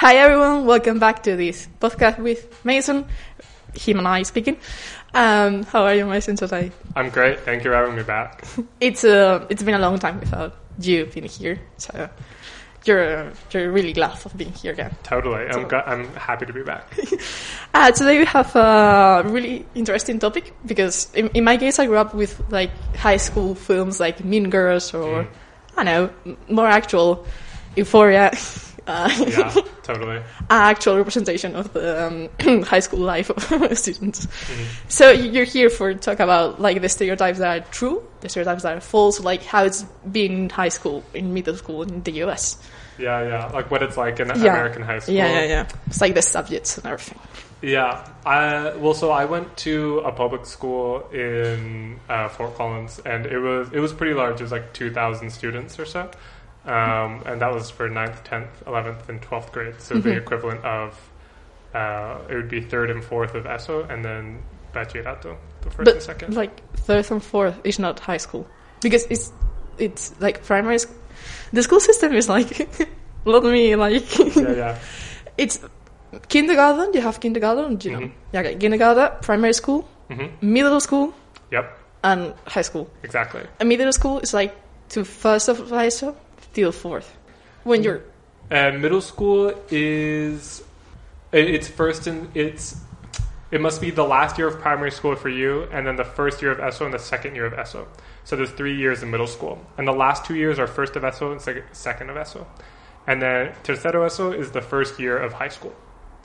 Hi everyone, welcome back to this podcast with Mason. Him and I speaking. Um, how are you, Mason, today? I'm great. Thank you for having me back. It's uh, it's been a long time without you being here, so you're you're really glad of being here again. Totally. I'm gu- I'm happy to be back. Uh, today we have a really interesting topic because in, in my case I grew up with like high school films like Mean Girls or I don't know more actual Euphoria, uh, Yeah, totally. actual representation of the um, high school life of students. So you're here for talk about like the stereotypes that are true, the stereotypes that are false, like how it's been in high school, in middle school in the US. Yeah, yeah. Like what it's like in Yeah. American high school. Yeah, yeah, yeah. It's like the subjects and everything. Yeah. I well, so I went to a public school in uh, Fort Collins, and it was it was pretty large. It was like two thousand students or so, um, and that was for 9th, tenth, eleventh, and twelfth grade. So the equivalent of uh, it would be third and fourth of ESO, and then bachillerato, the first and but second. like third and fourth is not high school because it's it's like primary. Sc- the school system is like let me like yeah, yeah. it's kindergarten. You have kindergarten, do you know? Mhm. Yeah, okay. kindergarten, primary school, hmm middle school, Yep. and high school. Exactly. And middle school is like to first of high school till fourth. When you're Uh, middle school is it's first in it's it must be the last year of primary school for you, and then the first year of ESO and the second year of ESO. So there's three years in middle school, and the last two years are first of ESO and sec- second of ESO, and then tercero ESO is the first year of high school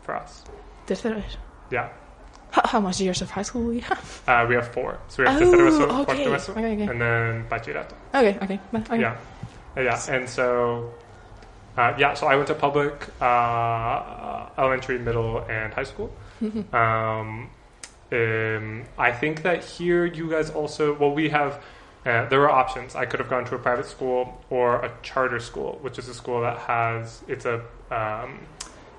for us. tercero. Yeah, How, how much years of high school we have? uh, we have four. So we have Oh, tercero ESO, okay. cuarto ESO, Okay, okay. and then bachillerato. Okay, okay, okay. Yeah, yeah, and so uh, yeah, so I went to public uh, elementary, middle, and high school. um, um, I think that here you guys also well we have. Uh, there were options. I could have gone to a private school or a charter school, which is a school that has it's a um,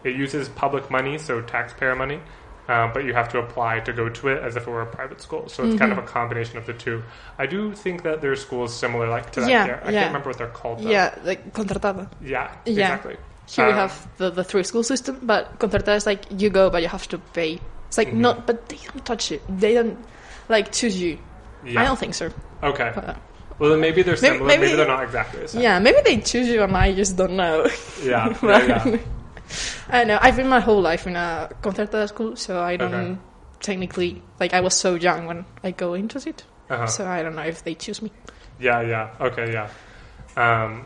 it uses public money, so taxpayer money, uh, but you have to apply to go to it as if it were a private school. So it's kind of a combination of the two. I do think that there's schools similar like to that Yeah, here. I yeah. can't remember what they're called. Though. Yeah, like contratada. yeah, Yeah. exactly. Here we Um, have the, the three school system, but contratada is like you go, but you have to pay. It's like Mhm. not, but they don't touch it. They don't like choose you. Yeah. I don't think so. Okay. But, Well, then maybe they're Maybe- similar. Maybe, maybe- they're not exactly the same. yeah, maybe they choose you, and I just don't know. Yeah. yeah, yeah. I don't know. I've been my whole life in a contratada school, so I don't Okay. technically like. I was so young when I go into it, Uh-huh. so I don't know if they choose me. Yeah, yeah. Okay, yeah. Um,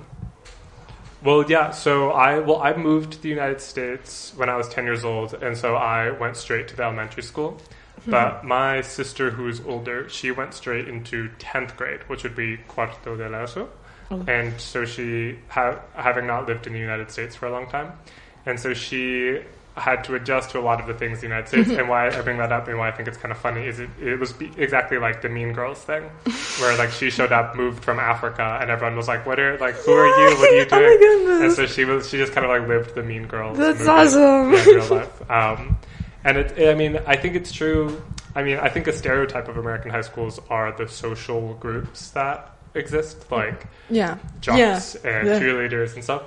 well, yeah. So I well, I moved to the United States when I was ten years old, and so I went straight to the elementary school. But my sister, who's older, she went straight into tenth grade, which would be cuarto de la ESO. Oh. And so she, ha- having not lived in the United States for a long time, and so she had to adjust to a lot of the things in the United States. and why I bring that up and why I think it's kind of funny is it, it was exactly like the Mean Girls thing, where like she showed up, moved from Africa, and everyone was like, "What are like who are you? What are you Oh doing?" goodness. and so she was she just kind of like lived the Mean Girls. That's awesome. in real life. Um, and it, I mean, I think it's true. I mean, I think a stereotype of American high schools are the social groups that exist, like Yeah, jocks yeah, and yeah. cheerleaders and stuff.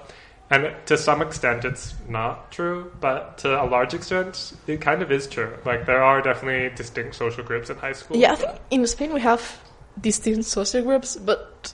And to some extent, it's not true, but to a large extent, it kind of is true. Like there are definitely distinct social groups in high school. Yeah, I think in Spain we have distinct social groups, but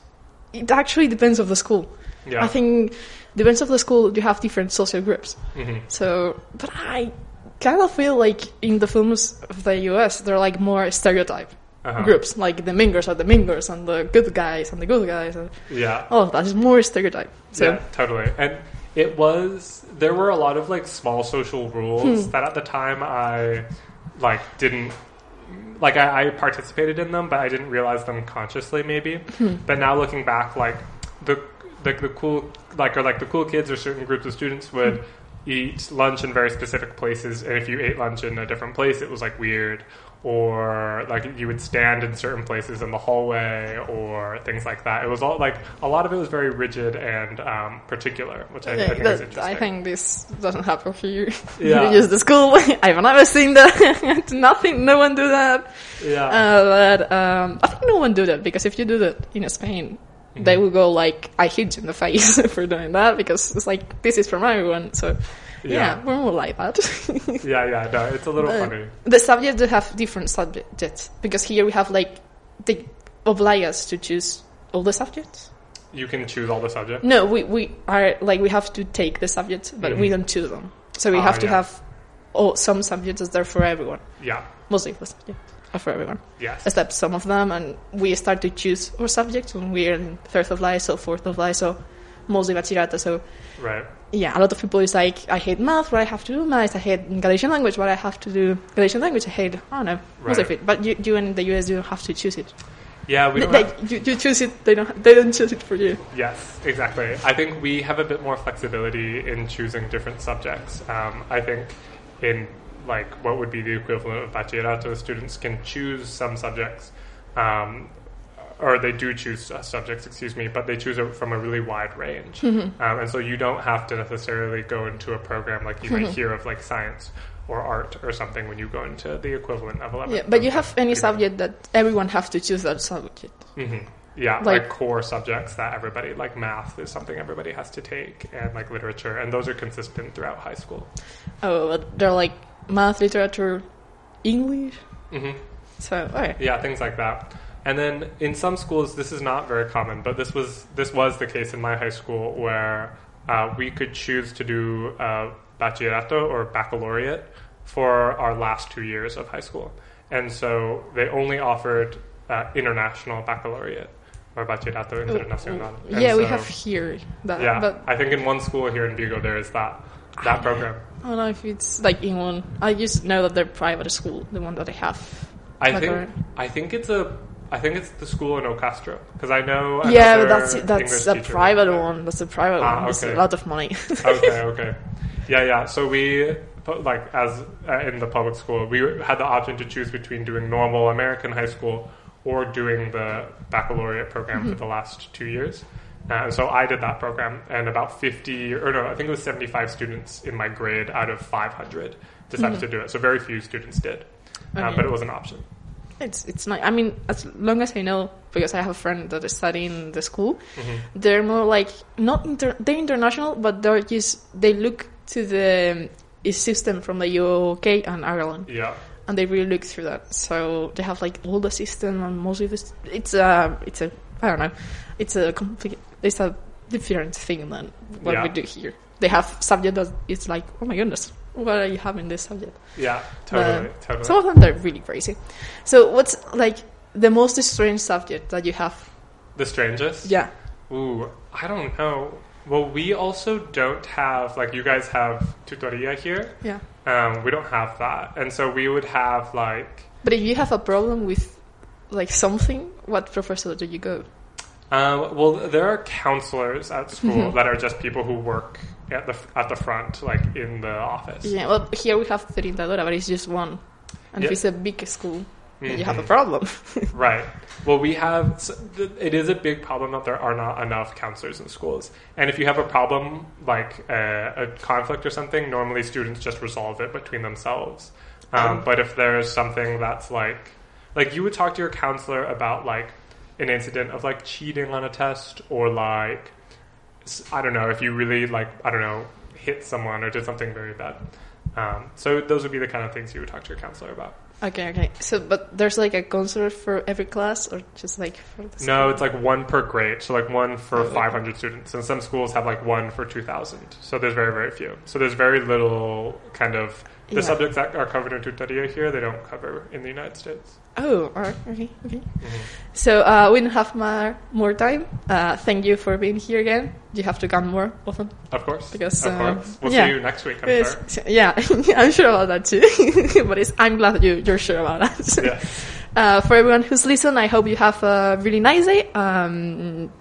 it actually depends of the school. yeah. I think depends of the school you have different social groups. Mhm. So, but I kind of feel like in the films of the US they're like more stereotype Uh-huh. groups, like the mingers are the mingers and the good guys and the good guys. And Yeah. all of that is more stereotype. So yeah, totally. And it was there were a lot of like small social rules Hmm. that at the time I like didn't like I, I participated in them, but I didn't realize them consciously maybe. Hmm. But now looking back, like the like the cool like or like the cool kids or certain groups of students would Hmm. Eat lunch in very specific places, and if you ate lunch in a different place, it was like weird. Or like you would stand in certain places in the hallway, or things like that. It was all like a lot of it was very rigid and um, particular, which I, I think is interesting. I think this doesn't happen here. Yeah. you use the school. I've never seen that. Nothing. No one do that. yeah, Uh, but um, I think no one do that because if you do that in Spain, they will go like, "I hit you in the face for doing that," because it's like this is from everyone. So yeah, Yeah. we're more like that. Yeah, yeah, no, it's a little Uh, funny. the subjects do have different subjects because here we have like they oblige us to choose all the subjects. You can choose all the subjects. No, we, we are like we have to take the subjects, but we Mhm. don't choose them. So we Ah, have to yeah. have all some subjects that are there for everyone. Yeah, Mostly the subjects for everyone, yes. except some of them. And we start to choose our subjects when we're in third of life, so fourth of life, so mostly bachillerato. So Right. yeah, a lot of people is like, I hate math, but I have to do math. I hate Galician language, but I have to do Galician language. I hate, I don't know, most of it. But you, you in the US, you don't have to choose it. Yeah, we they- have, you, you choose it. They don't. They don't choose it for you. Yes, exactly. I think we have a bit more flexibility in choosing different subjects. Um, I think in like what would be the equivalent of bachillerato, students can choose some subjects, um, or they do choose uh, subjects, excuse me, but they choose it from a really wide range. Mm-hmm. Um, and so you don't have to necessarily go into a program like you Mm-hmm. might hear of like science or art or something when you go into the equivalent of 11. Yeah, but you have any subject that everyone have to choose that subject. hmm Yeah, Like- like, core subjects that everybody like math is something everybody has to take, and like literature, and those are consistent throughout high school. Oh, they're like math, literature, English. hmm So okay. Yeah, things like that. And then in some schools, this is not very common, but this was this was the case in my high school where uh, we could choose to do uh, bachillerato or baccalaureate for our last two years of high school, and so they only offered uh, international baccalaureate or bachillerato internacional. And yeah, we have here that, Yeah, but I think in one school here in Vigo there is that that program. I don't know if it's like in one. I just know that they're private school, the one that I have. I Like think our- I think it's a I think it's the school in Ocastro because I know. yeah, but that's that's English a private one. That's a private Ah, one. That's okay. a lot of money. okay, okay, yeah, yeah. So we like as uh, in the public school, we had the option to choose between doing normal American high school or doing the baccalaureate program Mm-hmm. for the last two years. Uh, so I did that program, and about fifty or no, I think it was seventy-five students in my grade out of five hundred decided to do it. So very few students did, uh, but it was an option. It's it's not. I mean, as long as I know, because I have a friend that is studying in the school, Mhm. they're more like not inter- they're international, but they're just they look to the um, system from the UK and Ireland, Yeah. and they really look through that. So they have like all the system and most of this. It's a it's a I don't know. It's a complete. It's a different thing than what Yeah. we do here. They have subject that it's like oh my goodness, what are you having this subject? Yeah, totally, But totally. Some of them they're really crazy. So what's like the most strange subject that you have? the strangest? Yeah. Ooh, I don't know. Well, we also don't have like you guys have tutoria here. Yeah. Um, we don't have that, and so we would have like. But if you have a problem with like something, what professor do you go? Um, well, there are counselors at school Mm-hmm. that are just people who work at the at the front, like in the office. Yeah. Well, here we have orientadora, but it's just one. And if it's a big school, then you have a Mhm. problem. Right. Well, we have. it is a big problem that there are not enough counselors in schools, and if you have a problem like uh, a conflict or something, normally students just resolve it between themselves. Um, Oh. but if there's something that's like, like you would talk to your counselor about like an incident of like cheating on a test or like I don't know if you really like I don't know hit someone or did something very bad. Um, so those would be the kind of things you would talk to your counselor about. okay, okay. So, but there's like a counselor for every class, or just like for the No, it's like one per grade. So like one for Oh, okay. 500 students. And some schools have like one for 2,000. So there's very, very few. So there's very little kind of the Yeah. subjects that are covered in tutoria here, they don't cover in the United States. Oh, all right. Okay, okay. Mm-hmm. So uh, we don't have more, more time. Uh, thank you for being here again. Do You have to come more often. Of course. Because, of uh, course. We'll yeah. see you next week, I'm sure. yeah, I'm sure about that too. but it's, I'm glad that you, you're sure about that. Yeah. Uh, for everyone who's listened, I hope you have a really nice day. Um,